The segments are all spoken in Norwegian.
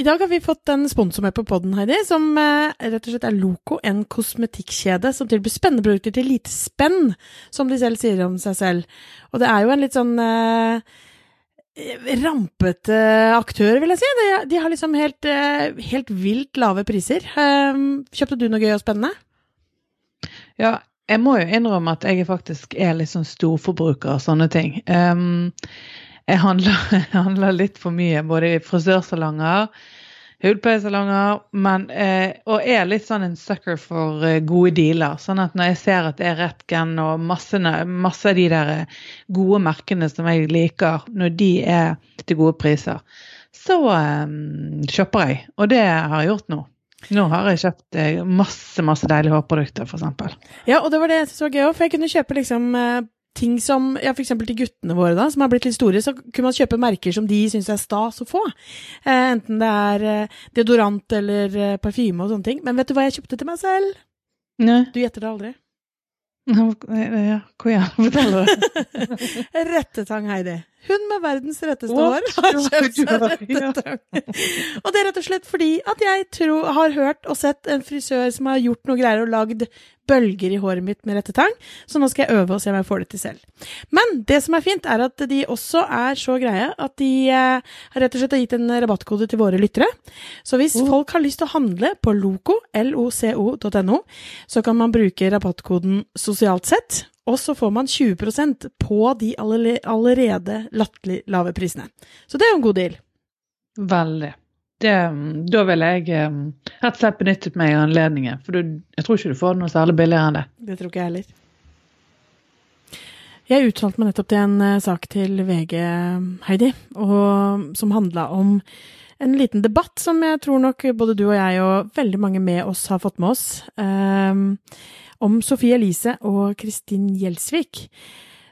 I dag har vi fått en sponsor med på poden, Heidi, som eh, rett og slett er Loco, en kosmetikkjede som tilbyr spennende produkter til lite spenn, som de selv sier om seg selv. Og det er jo en litt sånn eh, rampete aktør, vil jeg si. De, de har liksom helt, eh, helt vilt lave priser. Eh, kjøpte du noe gøy og spennende? Ja, jeg må jo innrømme at jeg faktisk er litt sånn storforbruker av sånne ting. Um, jeg handler, jeg handler, litt for mye, både i frisørsalonger, hudpleiesalonger, eh, og er litt sånn en sucker for eh, gode dealer. Sånn at når jeg ser at det er Retgen og masse, av de der eh, gode merkene som jeg liker, når de er til gode priser, så eh, shopper jeg. Og det har jeg gjort nå. Nå har jeg kjøpt eh, masse masse deilige hårprodukter, f.eks. Ja, og det var det jeg syntes var gøy òg, for jeg kunne kjøpe liksom ting som ja, f.eks. til guttene våre, da, som har blitt litt store, så kunne man kjøpe merker som de syns er stas å få. Eh, enten det er eh, deodorant eller eh, parfyme og sånne ting. Men vet du hva jeg kjøpte til meg selv? Nei. Du gjetter det aldri. Ja, hvor jeg forteller det? Rettetang, Heidi. Hun med verdens retteste hår har kjøpt seg rettetøy. Og det er rett og slett fordi at jeg tror, har hørt og sett en frisør som har gjort noe greier og lagd bølger i håret mitt med rettetang, så nå skal jeg øve og se om jeg får det til selv. Men det som er fint, er at de også er så greie at de eh, har rett og slett gitt en rabattkode til våre lyttere. Så hvis oh. folk har lyst til å handle på loco, loco.no, så kan man bruke rabattkoden sosialt sett, og så får man 20% på de allerede latterlig lave prisene. Så det er jo en god deal. Veldig. Det, da ville jeg um, rett og slett benyttet meg av anledningen. For du, jeg tror ikke du får noe særlig billigere enn det. Det tror ikke jeg heller. Jeg uttalte meg nettopp til en uh, sak til VG, Heidi, og, som handla om en liten debatt som jeg tror nok både du og jeg og veldig mange med oss har fått med oss. Um, om Sofie Elise og Kristin Gjelsvik.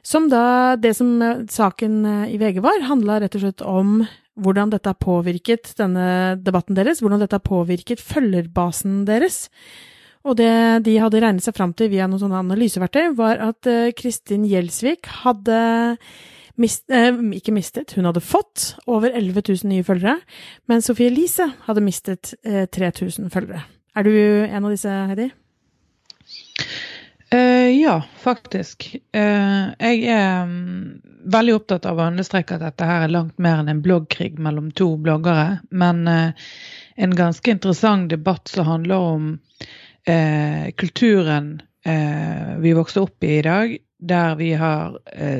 Som da, det som eh, saken eh, i VG var, handla rett og slett om hvordan dette har påvirket denne debatten deres, hvordan dette har påvirket følgerbasen deres. Og det de hadde regnet seg fram til via noen sånne analyseverktøy, var at uh, Kristin Gjelsvik hadde mist, eh, ikke mistet, hun hadde fått over 11 000 nye følgere, men Sofie Elise hadde mistet eh, 3000 følgere. Er du en av disse, Heidi? Uh, ja, faktisk. Uh, jeg er um, veldig opptatt av å understreke at dette her er langt mer enn en bloggkrig mellom to bloggere. Men uh, en ganske interessant debatt som handler om kulturen vi vokser opp i i dag. Der vi har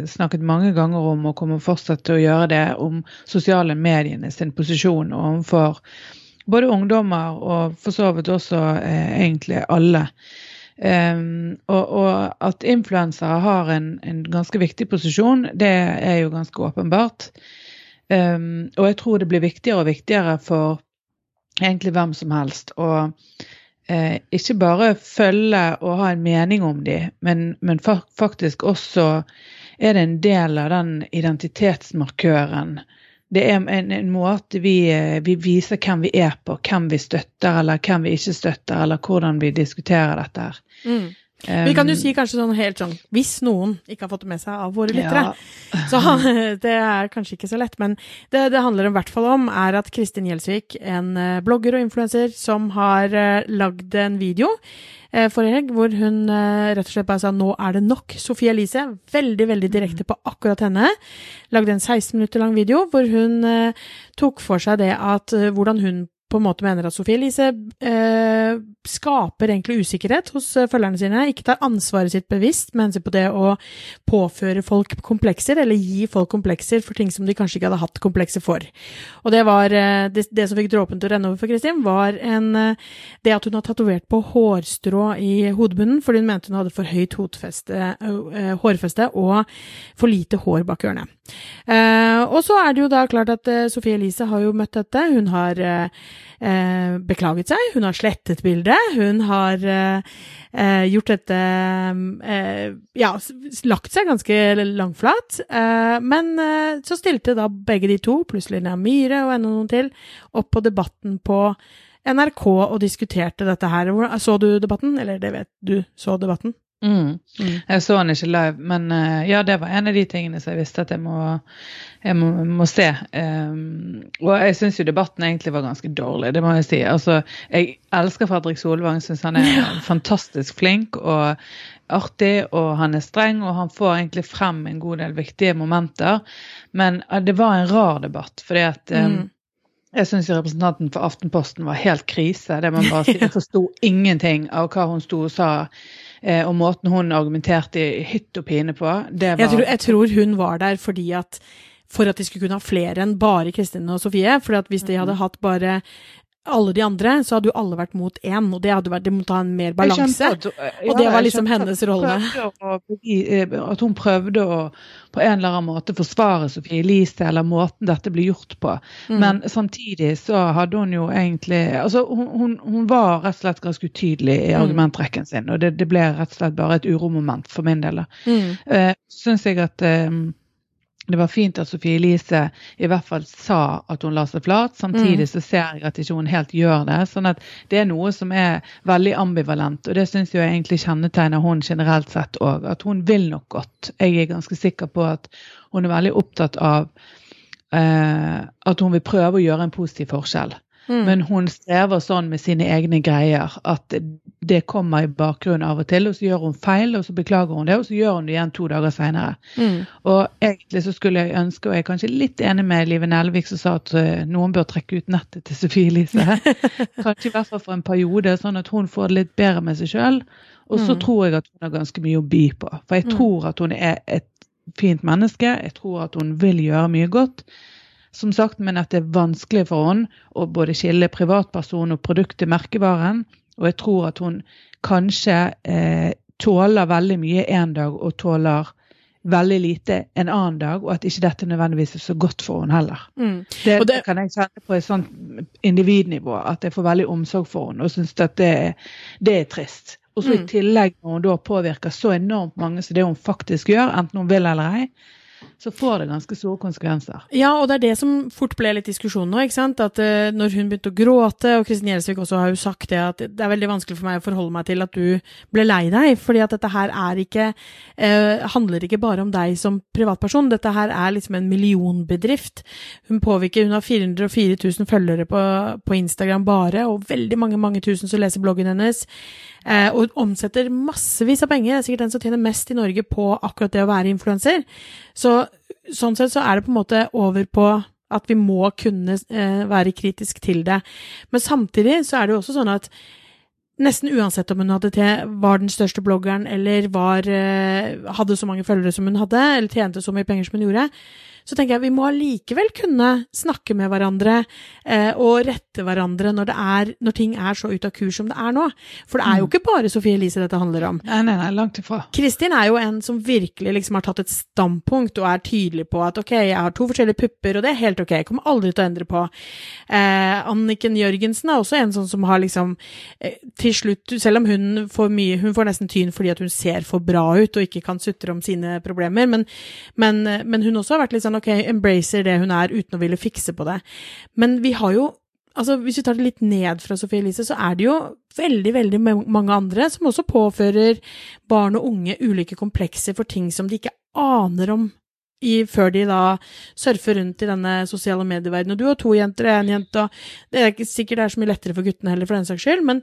snakket mange ganger om, og kommer fortsatt til å gjøre det, om sosiale mediene sin posisjon overfor både ungdommer og for så vidt også egentlig alle. Um, og, og, at influensere har en, en, ganske viktig posisjon, det er jo ganske åpenbart. Um, og jeg tror det blir viktigere og viktigere for egentlig hvem som helst å uh, ikke bare følge og ha en mening om dem, men, men faktisk også er det en del av den identitetsmarkøren det er en, en måte vi, eh, vi, viser hvem vi er på, hvem vi støtter eller hvem vi ikke støtter, eller hvordan vi diskuterer dette her. Mm. Vi kan jo si kanskje sånn helt sånn hvis noen ikke har fått det med seg av våre lyttere. Ja. så det er kanskje ikke så lett, men det det handler i hvert fall om, er at Kristin Gjelsvik, en eh, blogger og influenser som har uh, lagd en video uh, forrige helg hvor hun uh, rett og slett bare sa 'nå er det nok'. Sofie Elise, veldig, veldig direkte på akkurat henne, lagde en 16 minutter lang video hvor hun tok for seg det at hvordan hun på en måte mener at Sofie Elise eh, skaper egentlig usikkerhet hos eh, følgerne sine, ikke tar ansvaret sitt bevisst med hensyn på det å påføre folk komplekser, eller gi folk komplekser for ting som de kanskje ikke hadde hatt komplekser for. Og det var eh, det, det, som fikk dråpen til å renne over for Kristin, var en, eh, det at hun har tatovert på hårstrå i hodebunnen, fordi hun mente hun hadde for høyt hårfeste og for lite hår bak ørene. Uh, og så er det jo da klart at uh, Sofie Elise har jo møtt dette. Hun har uh, beklaget seg, hun har slettet bildet, hun har gjort dette Ja, lagt seg ganske langflat. men så stilte da begge de to, pluss Linnea Myhre og enda noen til, opp på Debatten på NRK og diskuterte dette her. Så du debatten? Eller det vet du, så debatten? Mm. Mm. Jeg så han ikke live, men uh, ja, det var en av de tingene som jeg visste at jeg må, jeg må, må se. Um, og jeg syns jo debatten egentlig var ganske dårlig, det må jeg si. Altså, jeg elsker Fredrik Solvang, syns han er ja. fantastisk flink og artig, og han er streng, og han får egentlig frem en god del viktige momenter. Men uh, det var en rar debatt, fordi at um, mm. Jeg syns representanten for Aftenposten var helt krise. det man bare si. Jeg forsto ingenting av hva hun sto og sa og måten hun argumenterte i hytt og pine på, det var jeg tror, jeg tror hun var der fordi at for at de skulle kunne ha flere enn bare Kristin og Sofie. For hvis de hadde hatt bare alle de andre, så hadde jo alle vært mot én, og det hadde vært, de måtte ha en mer balanse. At, ja, og det var liksom hennes rolle. Eh, at hun prøvde å på en eller annen måte forsvare Sofie Elise, eller måten dette ble gjort på. Mm. Men samtidig så hadde hun jo egentlig Altså, hun, hun, hun var rett og slett ganske utydelig i mm. argumentrekken sin, og det, det, ble rett og slett bare et uromoment for min del. Mm. Uh, Syns jeg at uh, det var fint at Sofie Elise i hvert fall sa at hun la seg flat. Samtidig mm. så ser jeg at ikke hun helt gjør det. sånn at det er noe som er veldig ambivalent. Og det syns jeg egentlig kjennetegner hun generelt sett òg. At hun vil nok godt. Jeg er ganske sikker på at hun er veldig opptatt av eh, at hun vil prøve å gjøre en positiv forskjell. Mm. Men hun strever sånn med sine egne greier at det kommer i bakgrunnen av og til. Og så gjør hun feil, og så beklager hun det, og så gjør hun det igjen to dager seinere. Mm. Og egentlig så skulle jeg ønske, og jeg er kanskje litt enig med Live Nelvik som sa at uh, noen bør trekke ut nettet til Sofie Elise. kanskje i hvert fall for en periode, sånn at hun får det litt bedre med seg sjøl. Og så mm. tror jeg at hun har ganske mye å by på. For jeg mm. tror at hun er et fint menneske. Jeg tror at hun vil gjøre mye godt som sagt, men at det er vanskelig for henne å både skille privatperson og produkt til merkevaren. Og jeg tror at hun kanskje eh, tåler veldig mye en dag og tåler veldig lite en annen dag, og at ikke dette nødvendigvis er så godt for henne heller. Mm. Det, det, kan jeg kjenne på et sånt individnivå, at jeg får veldig omsorg for henne og syns at det, det, er trist. Og så mm. i tillegg når hun da påvirker så enormt mange som det hun faktisk gjør, enten hun vil eller ei, så får det ganske store konsekvenser. Ja, og det er det som fort ble litt diskusjon nå. ikke sant? At uh, når hun begynte å gråte, og Kristin Gjelsvik også har jo sagt det, at det er veldig vanskelig for meg å forholde meg til at du ble lei deg, fordi at dette her er ikke uh, handler ikke bare om deg som privatperson. Dette her er liksom en millionbedrift. Hun påvirker, hun har 404 000 følgere på, på Instagram bare, og veldig mange, mange tusen som leser bloggen hennes. Uh, og omsetter massevis av penger. Det er sikkert den som tjener mest i Norge på akkurat det å være influenser. Så sånn sett så er det på en måte over på at vi må kunne eh, være kritisk til det. Men samtidig så er det jo også sånn at nesten uansett om hun til, var den største bloggeren eller var, eh, hadde så mange følgere som hun hadde, eller tjente så mye penger som hun gjorde, så tenker jeg vi må allikevel kunne snakke med hverandre eh, og rette hverandre når, er, når, ting er så ute av kurs som det er nå. For det er jo mm. ikke bare Sofie Elise dette handler om. Nei, nei, nei, langt ifra. Kristin er jo en som virkelig liksom har tatt et standpunkt og er tydelig på at ok, jeg har to forskjellige pupper, og det er helt ok, jeg kommer aldri til å endre på. Eh, Anniken Jørgensen er også en sånn som har liksom eh, til slutt, selv om hun får mye, hun får nesten tyn fordi at hun ser for bra ut og ikke kan sutre om sine problemer, men, men, men hun også har vært litt sånn ok, embracer det hun er, uten å ville fikse på det. Men vi har jo altså Hvis vi tar det litt ned fra Sophie Elise, så er det jo veldig veldig mange andre som også påfører barn og unge ulike komplekser for ting som de ikke aner om i, før de da surfer rundt i denne sosiale medieverdenen. Og du har to jenter og én jente, og det er ikke sikkert det er så mye lettere for guttene heller, for den saks skyld, men,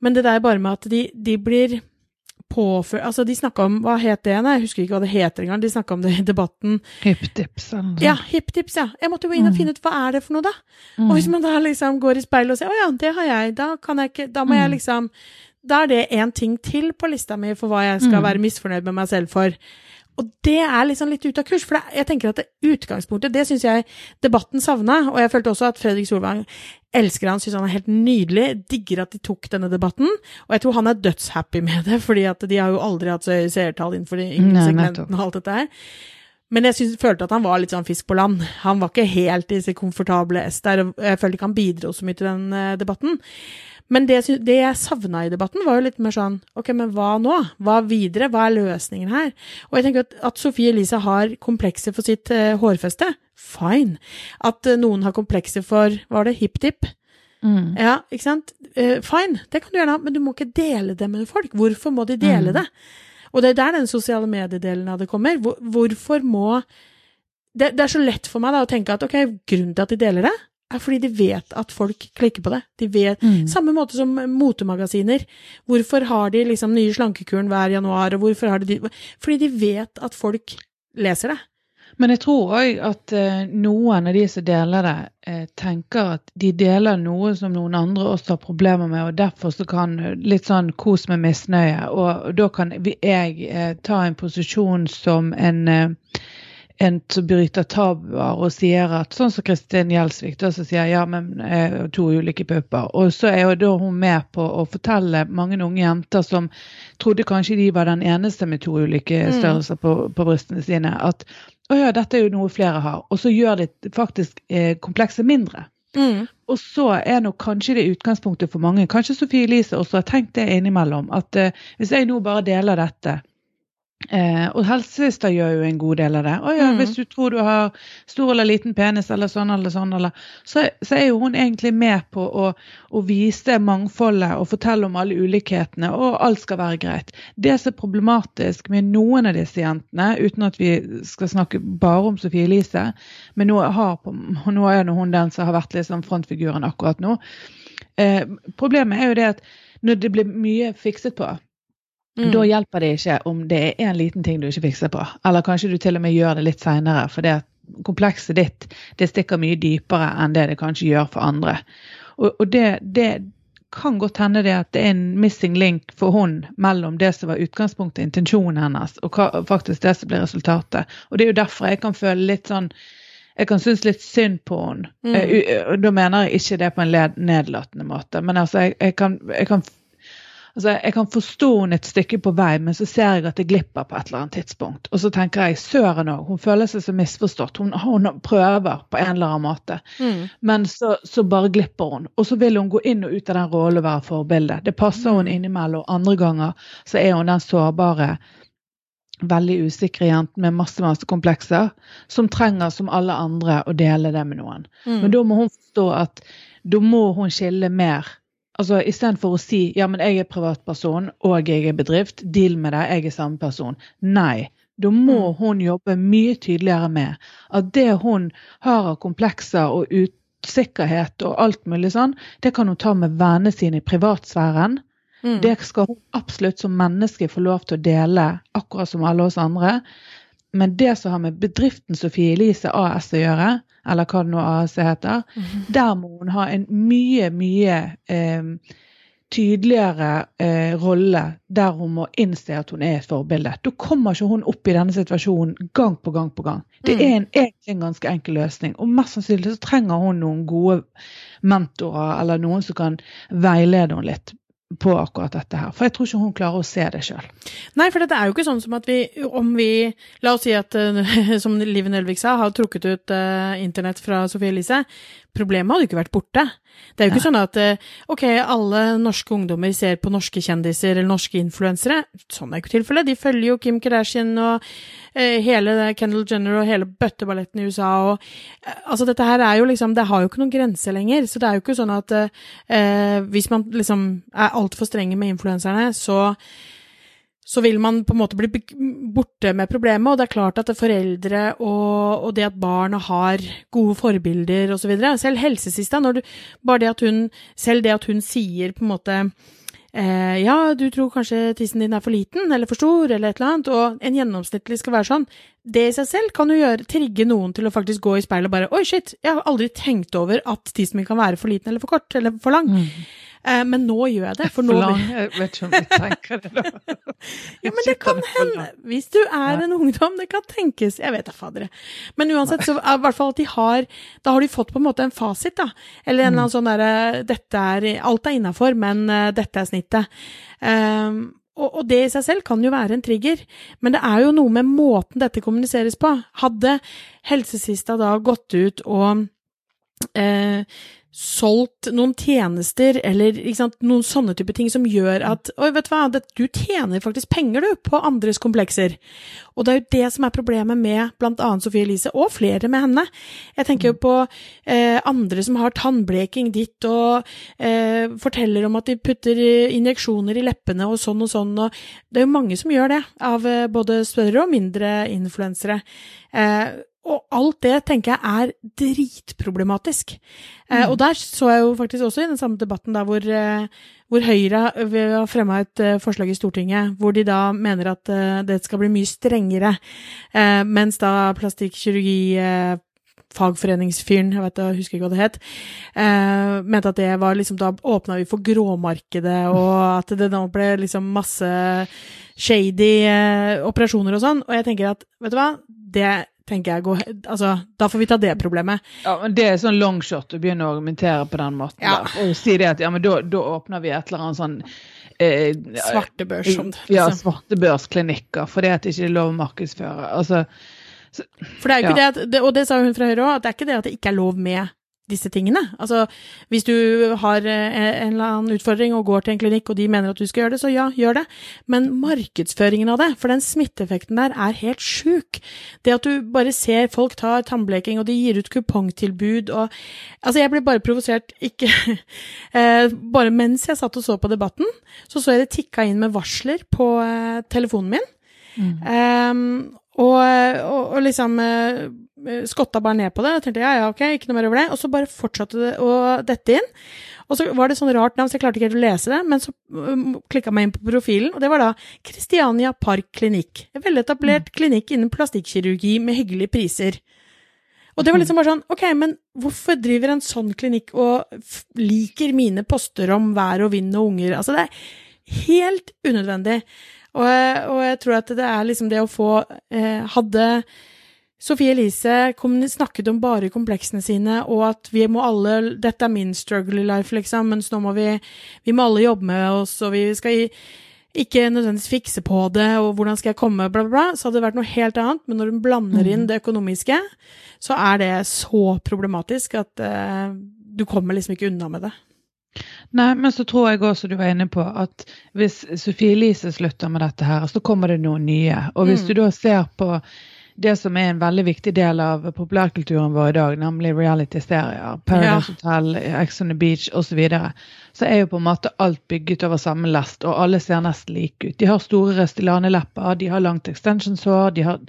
men det der bare med at de, de blir påføre Altså, de snakka om Hva het det? Nei, jeg husker ikke hva det heter engang. De snakka om det i debatten. Hiptips eller noe Ja, hiptips, ja. Jeg måtte jo inn og mm. finne ut hva er det for noe, da? Mm. Og hvis man da liksom går i speilet og sier å ja, det har jeg, da kan jeg ikke Da må mm. jeg liksom Da er det én ting til på lista mi for hva jeg skal mm. være misfornøyd med meg selv for. Og det er liksom litt ute av kurs, for jeg tenker at det utgangspunktet, det syns jeg debatten savna, og jeg følte også at Fredrik Solvang elsker han, syns han er helt nydelig, digger at de tok denne debatten, og jeg tror han er dødshappy med det, fordi at de har jo aldri hatt så høye seertall innenfor de yngre segmentene og alt dette her. Men jeg synes, følte at han var litt sånn fisk på land. Han var ikke helt i sitt komfortable ess der, og jeg følte ikke han bidro så mye til den uh, debatten. Men det, det jeg savna i debatten, var jo litt mer sånn ok, men hva nå? Hva videre? Hva er løsningen her? Og jeg tenker at, at Sofie Elise har komplekser for sitt uh, hårfeste. Fine. At uh, noen har komplekser for var det? Hip-dip? Mm. Ja, ikke sant? Uh, fine, det kan du gjerne ha, men du må ikke dele det med folk. Hvorfor må de dele mm. det? Og det er der den sosiale mediedelen av det kommer. Hvor, hvorfor må det, det, er så lett for meg da å tenke at ok, grunnen til at de deler det, er fordi de vet at folk klikker på det. De vet, mm. Samme måte som motemagasiner. Hvorfor har de liksom nye slankekuren hver januar, og hvorfor har de Fordi de vet at folk leser det. Men jeg tror òg at eh, noen av de som deler det, eh, tenker at de deler noe som noen andre også har problemer med, og derfor så kan litt sånn kos med misnøye. Og da kan jeg eh, ta en posisjon som en en som bryter tabuer og sier at Sånn som Kristin Gjelsvik, da, som sier ja, men eh, to ulike pupper. Og så er jo da hun med på å fortelle mange unge jenter som trodde kanskje de var den eneste med to ulike mm. størrelser på, på brystene sine, at å ja, dette er jo noe flere har. Og så gjør det faktisk eh, komplekset mindre. Mm. Og så er nok kanskje det utgangspunktet for mange. Kanskje Sofie Elise også har tenkt det innimellom. At eh, hvis jeg nå bare deler dette, Eh, og helsesøster gjør jo en god del av det. Å ja, mm. Hvis du tror du har stor eller liten penis eller sånn eller sånn, eller, så, så, er jo hun egentlig med på å, å, vise mangfoldet og fortelle om alle ulikhetene, og alt skal være greit. Det som er problematisk med noen av disse jentene, uten at vi skal snakke bare om Sofie Elise, men nå, på, nå er hun den som har vært liksom frontfiguren akkurat nå. Eh, problemet er jo det at når det blir mye fikset på, Mm. Da hjelper det ikke om det er en liten ting du ikke fikser på. Eller kanskje du til og med gjør det litt seinere, for det komplekset ditt det stikker mye dypere enn det det kanskje gjør for andre. Og, og det, det, kan godt hende det at det er en missing link for hun mellom det som var utgangspunktet, intensjonen hennes, og hva, faktisk det som blir resultatet. Og det er jo derfor jeg kan føle litt sånn jeg kan synes litt synd på henne. Mm. Uh, da mener jeg ikke det på en nedlatende måte, men altså, jeg, jeg, kan, jeg kan Altså, Jeg kan forstå henne et stykke på vei, men så ser jeg at det glipper på et eller annet tidspunkt. Og så tenker jeg søren òg, hun føler seg så misforstått. Hun, hun, prøver på en eller annen måte, mm. men så, så, bare glipper hun. Og så vil hun gå inn og ut av den rollen og være forbilde. Det passer hun mm. innimellom. Andre ganger så er hun den sårbare veldig usikre jenten med masse masse komplekser, som trenger, som alle andre, å dele det med noen. Mm. Men da må hun forstå at da må hun skille mer Altså Istedenfor å si ja, men jeg er privatperson og jeg er bedrift, deal med det, jeg er samme person. Nei. Da må mm. hun jobbe mye tydeligere med at det hun har av komplekser og usikkerhet og alt mulig sånn, det kan hun ta med vennene sine i privatsfæren. Mm. Det skal hun absolutt som menneske få lov til å dele, akkurat som alle oss andre. Men det som har med bedriften Sofie Elise AS å gjøre, eller hva det nå AAC heter, mm der må hun ha en mye, mye eh, tydeligere eh, rolle der hun må innse at hun er et forbilde. Da kommer ikke hun opp i denne situasjonen gang på gang på gang. Det mm. er en, egentlig en ganske enkel løsning, og mest sannsynlig så trenger hun noen gode mentorer eller noen som kan veilede henne litt på akkurat dette her. For jeg tror ikke hun klarer å se det sjøl. Nei, for det er jo ikke sånn som at vi, om vi La oss si at, eh, som Liv Nelvik sa, har trukket ut uh, internett fra Sofie Elise. Problemet hadde jo ikke vært borte. Det er jo ikke sånn at uh, ok, alle norske ungdommer ser på norske kjendiser eller norske influensere. Sånn er ikke tilfellet. De følger jo Kim Kardashian og eh, hele Kendal Jenner og hele bøtteballetten i USA og Altså, dette her er jo liksom Det har jo ikke noen grenser lenger. Så det er jo ikke sånn at hvis man liksom er altfor strenge med influenserne, så så vil man på en måte bli borte med problemet. Og det er klart at foreldre og, og det at barna har gode forbilder osv. Selv helsesista, når du, bare det at hun, selv det at hun sier på en måte eh, ja, du tror kanskje tissen din er for liten eller for stor, eller et eller annet, og en gjennomsnittlig skal være sånn. Det i seg selv kan jo gjøre, trigge noen til å faktisk gå i speilet og bare Oi, shit, jeg har aldri tenkt over at tissen min kan være for liten eller for kort eller for lang. Mm. Eh, men nå gjør jeg det. For, nå lang, jeg vet ikke om du tenker det da. ja, men det kan hende. Hvis du er en ungdom, det kan tenkes. Jeg vet da fader. Men uansett, så i hvert fall at de har Da har de fått på en måte en fasit, da. Eller en eller annen mm. sånn derre Dette er Alt er innafor, men uh, dette er snittet. Um, og, det i seg selv kan jo være en trigger, men det er jo noe med måten dette kommuniseres på. Hadde helsesista da gått ut og eh, solgt noen tjenester eller sant, noen sånne type ting som gjør at Oi, vet du hva, det, du tjener faktisk penger, du, på andres komplekser. Og det er jo det som er problemet med blant annet Sofie Elise, og flere med henne. Jeg tenker jo på eh, andre som har tannbleking ditt, og eh, forteller om at de putter injeksjoner i leppene og sånn og sånn, og det er jo mange som gjør det, av eh, både større og mindre influensere. Eh, og alt det tenker jeg er dritproblematisk. Eh, mm. og der så jeg jo faktisk også i den samme debatten da hvor, eh, hvor Høyre har fremma et eh, forslag i Stortinget hvor de da mener at eh, det skal bli mye strengere, eh, mens da plastikkirurgi eh, fagforeningsfyren, jeg vet, jeg husker ikke hva det het, eh, mente at det var liksom Da åpna vi for gråmarkedet, og at det nå ble liksom masse shady eh, operasjoner og sånn. Og jeg tenker at, vet du hva, det tenker jeg går Altså, da får vi ta det problemet. Ja, men Det er sånn longshot å begynne å argumentere på den måten. Ja. Da, og si det at ja, men da, da åpner vi et eller annet sånn eh, Svartebørs. Sånn, liksom. Ja, svartebørsklinikker fordi at det ikke er lov å markedsføre. Altså, så, For det er jo ikke ja. det, at, og det sa hun fra Høyre òg, at det er ikke det at det ikke er lov med disse tingene. Altså, hvis du har eh, en eller annen utfordring og går til en klinikk, og de mener at du skal gjøre det, så ja, gjør det. Men markedsføringen av det, for den smitteeffekten der er helt sjuk. Det at du bare ser folk ta tannbleking, og de gir ut kupongtilbud og Altså, jeg ble bare provosert, ikke eh, Bare mens jeg satt og så på debatten, så så jeg det tikka inn med varsler på eh, telefonen min. Mm. Um, og, og, og, liksom skotta bare ned på det. Og tenkte ja, ja, ok, ikke noe mer over det. Og så bare fortsatte det å dette inn. Og så var det sånn rart navn, så jeg klarte ikke helt å lese det. Men så um, klikka meg inn på profilen, og det var da Christiania Park Klinikk. En veletablert mm. klinikk innen plastikkirurgi med hyggelige priser. Og det var liksom bare sånn, ok, men hvorfor driver en sånn klinikk og liker mine poster om vær og vind og unger? Altså, det er helt unødvendig. Og, og, jeg tror at det er liksom det å få eh, Hadde Sofie Elise snakket om bare kompleksene sine, og at vi må alle Dette er min struggle life, liksom, mens nå må vi Vi må alle jobbe med oss, og vi skal ikke nødvendigvis fikse på det, og hvordan skal jeg komme, bla, bla, bla, så hadde det vært noe helt annet. Men når hun blander inn mm. det økonomiske, så er det så problematisk at uh, du kommer liksom ikke unna med det. Nei, men så tror jeg også du var inne på at hvis Sofie Elise slutter med dette her, så kommer det noen nye. Og hvis mm. du da ser på det som er en veldig viktig del av populærkulturen vår i dag, nemlig reality-serier, Paradise ja. Hotel, Ex on the Beach osv., så, videre, så er jo på en måte alt bygget over samme lest, og alle ser nesten like ut. De har store Restylane-lepper, de har langt extensionshår, de har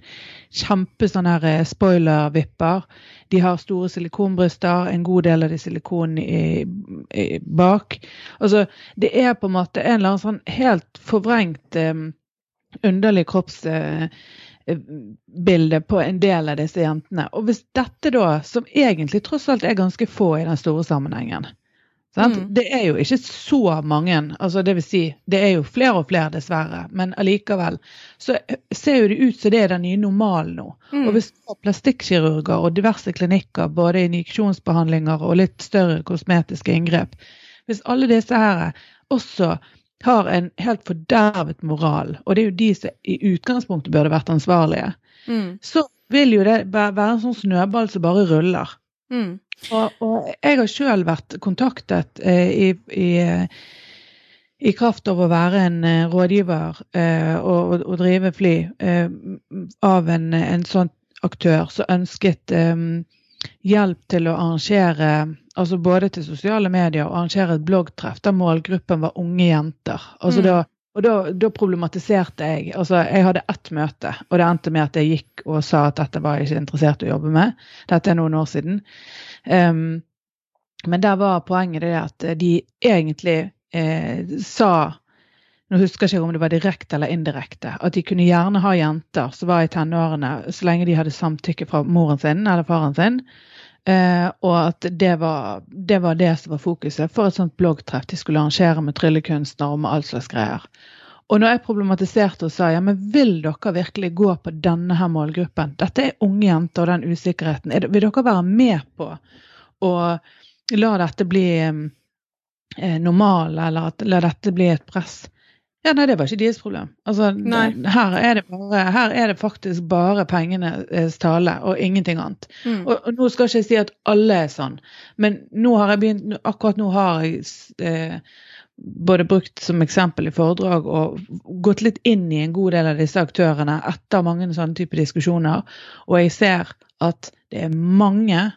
kjempe sånne eh, spoiler-vipper. De har store silikonbryster, en god del av de silikon i, i, bak. Altså, det er på en måte en eller annen sånn helt forvrengt um, underlig kropps... uh, på en del av disse jentene. Og hvis dette da, som egentlig tross alt er ganske få i den store sammenhengen, Mm. Det er jo ikke så mange, altså det vil si, det er jo flere og flere, dessverre. Men allikevel så ser jo det ut som det er den nye normalen nå. Mm. Og hvis plastikkirurger og diverse klinikker, både injeksjonsbehandlinger og litt større kosmetiske inngrep, hvis alle disse her også har en helt fordervet moral, og det er jo de som i utgangspunktet burde vært ansvarlige, mm. så vil jo det være en sånn snøball som bare ruller. Mm. Og, og jeg har sjøl vært kontaktet eh, i, i, i, kraft av å være en eh, rådgiver eh, og, og, drive fly eh, av en, en, sånn aktør som ønsket eh, hjelp til å arrangere altså både til sosiale medier og arrangere et bloggtreff der målgruppen var unge jenter. Altså mm. da og da, da, problematiserte jeg. Altså, jeg hadde ett møte, og det endte med at jeg gikk og sa at dette var jeg ikke interessert i å jobbe med. Dette er noen år siden. Um, men der var poenget det at de egentlig eh, sa nå husker jeg ikke om det var direkte eller indirekte. At de kunne gjerne ha jenter som var i tenårene, så lenge de hadde samtykke fra moren sin eller faren sin. Eh, og at det var, det var, det som var fokuset for et sånt bloggtreff de skulle arrangere med tryllekunstnere og med all slags greier. Og når jeg problematiserte og sa ja, men vil dere virkelig gå på denne her målgruppen? Dette er unge jenter og den usikkerheten. Det, vil dere være med på å la dette bli eh, normal, eller at, la dette bli et press? Ja, nei, det var ikke deres problem. Altså, her, er det bare, her er det faktisk bare pengenes tale og ingenting annet. Mm. Og, og, nå skal ikke jeg si at alle er sånn, men nå har jeg begynt, akkurat nå har jeg eh, både brukt som eksempel i foredrag og gått litt inn i en god del av disse aktørene etter mange sånne typer diskusjoner, og jeg ser at det er mange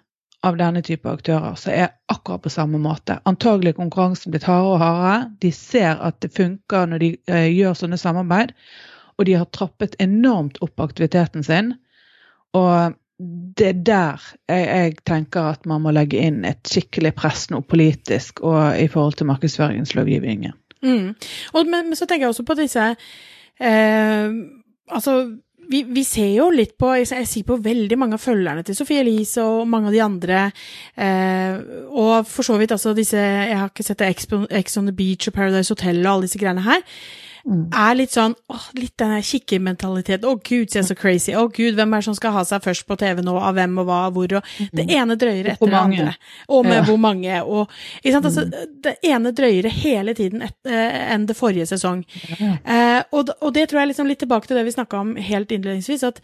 av denne type aktører som er akkurat på samme måte. Antagelig er konkurransen blitt hardere og hardere. De ser at det funker når de eh, gjør sånne samarbeid, og de har trappet enormt opp aktiviteten sin. Og det er der jeg, jeg, tenker at man må legge inn et skikkelig press nå politisk og i forhold til markedsføringslovgivningen. Mm. Men, men, så tenker jeg også på disse eh, Altså vi, vi, ser jo litt på jeg, sier på veldig mange av følgerne til Sophie Elise og mange av de andre. Eh, og for så vidt altså disse Jeg har ikke sett Ex on the Beach og Paradise Hotel og alle disse greiene her mm. er litt sånn åh, litt den kikkermentaliteten. Å gud, se så crazy. Å gud, hvem er det som skal ha seg først på TV nå, av hvem og hva og hvor, og det mm. ene drøyer etter det andre. Og med ja. hvor mange, og ikke sant, altså, mm. det ene drøyere hele tiden et, uh, enn det forrige sesong. Ja. Uh, og, og, det tror jeg liksom litt tilbake til det vi snakka om helt innledningsvis, at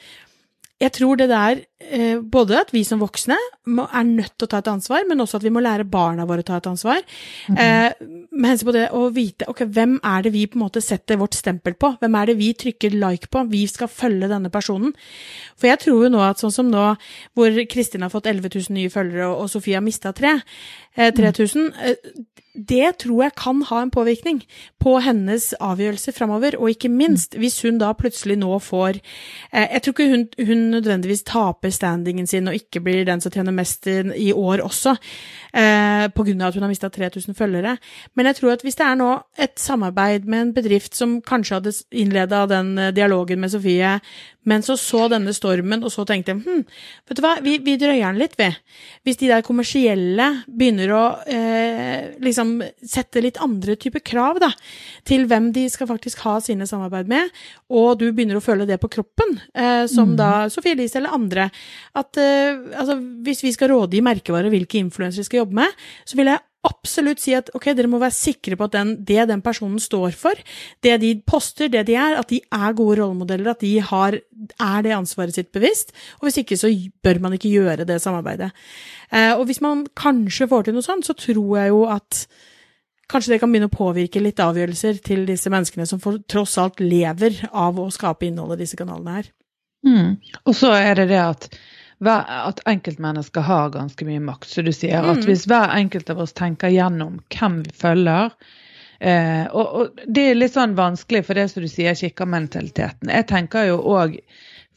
jeg tror det der eh, både at vi som voksne er nødt til å ta et ansvar, men også at vi må lære barna våre å ta et ansvar. Mm -hmm. eh, med hensyn på det å vite ok, hvem er det vi på en måte setter vårt stempel på? Hvem er det vi trykker like på? Vi skal følge denne personen. For jeg tror jo nå at sånn som nå, hvor Kristin har fått 11 000 nye følgere og, Sofie har mista 3, eh, 3000, eh, det tror jeg kan ha en påvirkning på hennes avgjørelse framover. Og ikke minst hvis hun da plutselig nå får eh, Jeg tror ikke hun, hun, nødvendigvis taper standingen sin og ikke blir den som tjener mest i år også, eh, pga. at hun har mista 3000 følgere. Men jeg tror at hvis det er nå et samarbeid med en bedrift som kanskje hadde innleda den eh, dialogen med Sofie, men så så denne stormen, og så tenkte hm, vet du hva, vi, vi drøyer den litt, vi. Hvis de der kommersielle begynner å eh, liksom sette litt andre typer krav da, til hvem de skal faktisk ha sine samarbeid med, og du begynner å føle det på kroppen, eh, som mm. da Sofie Elise eller andre, at eh, altså, hvis vi skal råde i merkevare hvilke influensere vi skal jobbe med, så vil jeg absolutt si at ok, dere må være sikre på at den, det den personen står for, det de poster, det de er, at de er gode rollemodeller, at de har, er det ansvaret sitt bevisst. Og hvis ikke, så bør man ikke gjøre det samarbeidet. Eh, og hvis man kanskje får til noe sånt, så tror jeg jo at kanskje det kan begynne å påvirke litt avgjørelser til disse menneskene som for, tross alt lever av å skape innholdet i disse kanalene her. Mm. Og så er det det at at enkeltmennesker har ganske mye makt. Så du sier at mm. hvis hver enkelt av oss tenker gjennom hvem vi følger eh, og, og, det er litt sånn vanskelig for det som du sier, kikkermentaliteten. Jeg tenker jo òg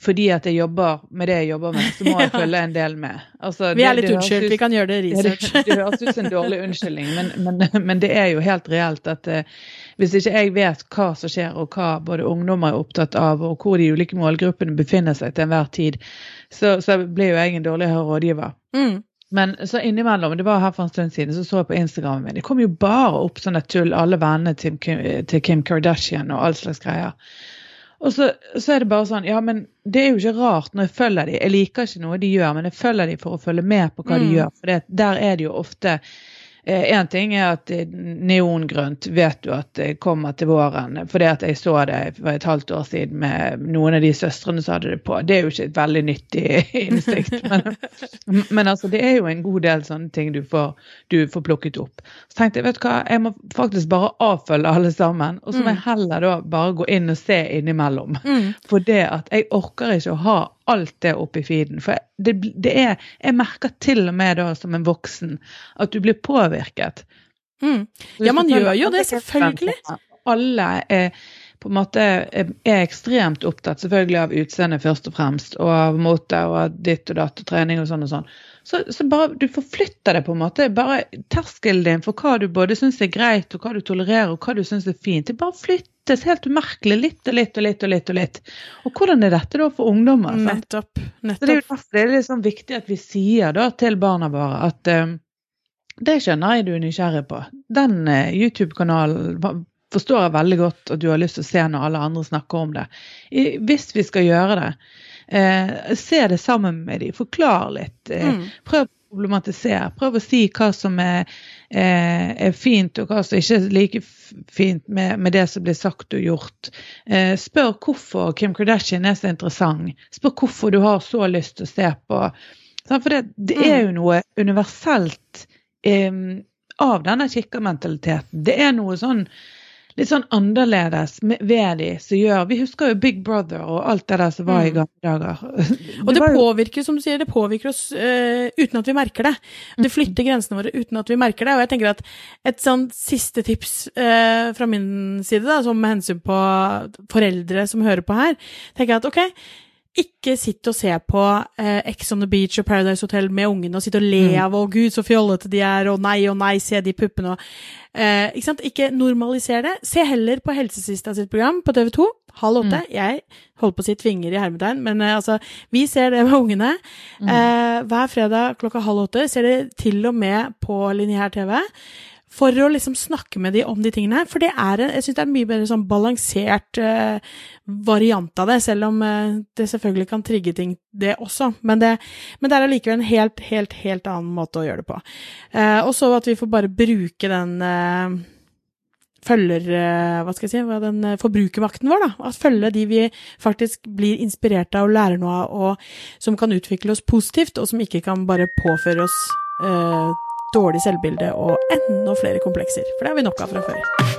fordi at jeg jobber med det jeg jobber med, så må jeg følge en del med. Altså, vi er litt unnskyldt, vi kan gjøre det research. Det, det, høres ut som en dårlig unnskyldning, men, men, men, det er jo helt reelt at uh, hvis ikke jeg vet hva som skjer, og hva både ungdommer er opptatt av, og hvor de ulike målgruppene befinner seg til enhver tid, så, så blir jo jeg en dårligere rådgiver. Mm. Men så innimellom, det var her for en stund siden, så så jeg på Instagramen min. Det kom jo bare opp sånne tull, alle vennene til, til Kim Kardashian og all slags greier. Og så, så, er det bare sånn Ja, men det er jo ikke rart når jeg følger dem. Jeg liker ikke noe de gjør, men jeg følger dem for å følge med på hva mm. de gjør. For det, der er det jo ofte Én eh, ting er at neongrønt vet du at det kommer til våren, fordi at jeg så det for et halvt år siden med noen av de søstrene som hadde det på. Det er jo ikke et veldig nyttig innsikt, men, men altså, det er jo en god del sånne ting du får, du får plukket opp. Så tenkte jeg vet du hva, jeg må faktisk bare avfølge alle sammen, og så må jeg mm. heller da bare gå inn og se innimellom. Mm. For det at jeg orker ikke å ha alt det i feeden. For det, det, er Jeg merker til og med da som en voksen at du blir påvirket. Mm. Ja, man gjør jo det, selvfølgelig. Alle er på en måte er, ekstremt opptatt selvfølgelig av utseendet først og fremst, og av mote og ditt og datt og trening og sånn og sånn. Så, så, bare du forflytter det på en måte. Bare terskelen din for hva du både syns er greit, og hva du tolererer, og hva du syns er fint. Det bare flyttes helt umerkelig litt og litt og litt og litt. Og litt. Og hvordan er dette da for ungdommer? Nettopp. nettopp. Så det er jo det er liksom viktig at vi sier da til barna våre at um, det skjønner jeg du er nysgjerrig på. Den uh, YouTube-kanalen forstår jeg veldig godt at du har lyst til å se når alle andre snakker om det. Hvis vi skal gjøre det, Eh, se det sammen med dem, forklar litt. Eh, mm. Prøv å problematisere. Prøv å si hva som er, eh, er fint, og hva som ikke er like fint med, med, det som blir sagt og gjort. Eh, spør hvorfor Kim Kardashian er så interessant. Spør hvorfor du har så lyst til å se på. For det, det er jo noe universelt eh, av denne kikkermentaliteten. Det er noe sånn litt sånn annerledes ved de som gjør Vi husker jo Big Brother og alt det der som var i mm. gamle dager. og det, påvirker, påvirker, som du sier, det påvirker oss uh, uten at vi merker det. Det mm. flytter grensene våre uten at vi merker det. Og jeg tenker at et sånn siste tips uh, fra min side, da, som med hensyn på foreldre som hører på her, tenker jeg at ok, ikke sitt og se på eh, Ex on the Beach og Paradise Hotel med ungene og sitte og le mm. av 'å gud, så fjollete de er', og 'nei og nei, se de puppene' og eh, Ikke sant? Ikke normaliser det. Se heller på Helsesista sitt program på TV2, halv åtte. Mm. Jeg holder på å si tvinger i hermetegn, men eh, altså, vi ser det med ungene. Mm. Eh, hver fredag klokka halv åtte ser det til og med på lineær TV for å liksom snakke med dem om de tingene her. For det er, jeg syns det er en mye bedre sånn balansert uh, variant av det, selv om uh, det selvfølgelig kan trigge ting, det også. Men det, men det er allikevel en helt, helt, helt annen måte å gjøre det på. Uh, og så at vi får bare bruke den følger Hva skal jeg si den forbrukermakten vår, da. At følge de vi faktisk blir inspirert av og lærer noe av, og som kan utvikle oss positivt, og som ikke kan bare påføre oss dårlig selvbilde og enda flere komplekser. For det har vi nok av fra før.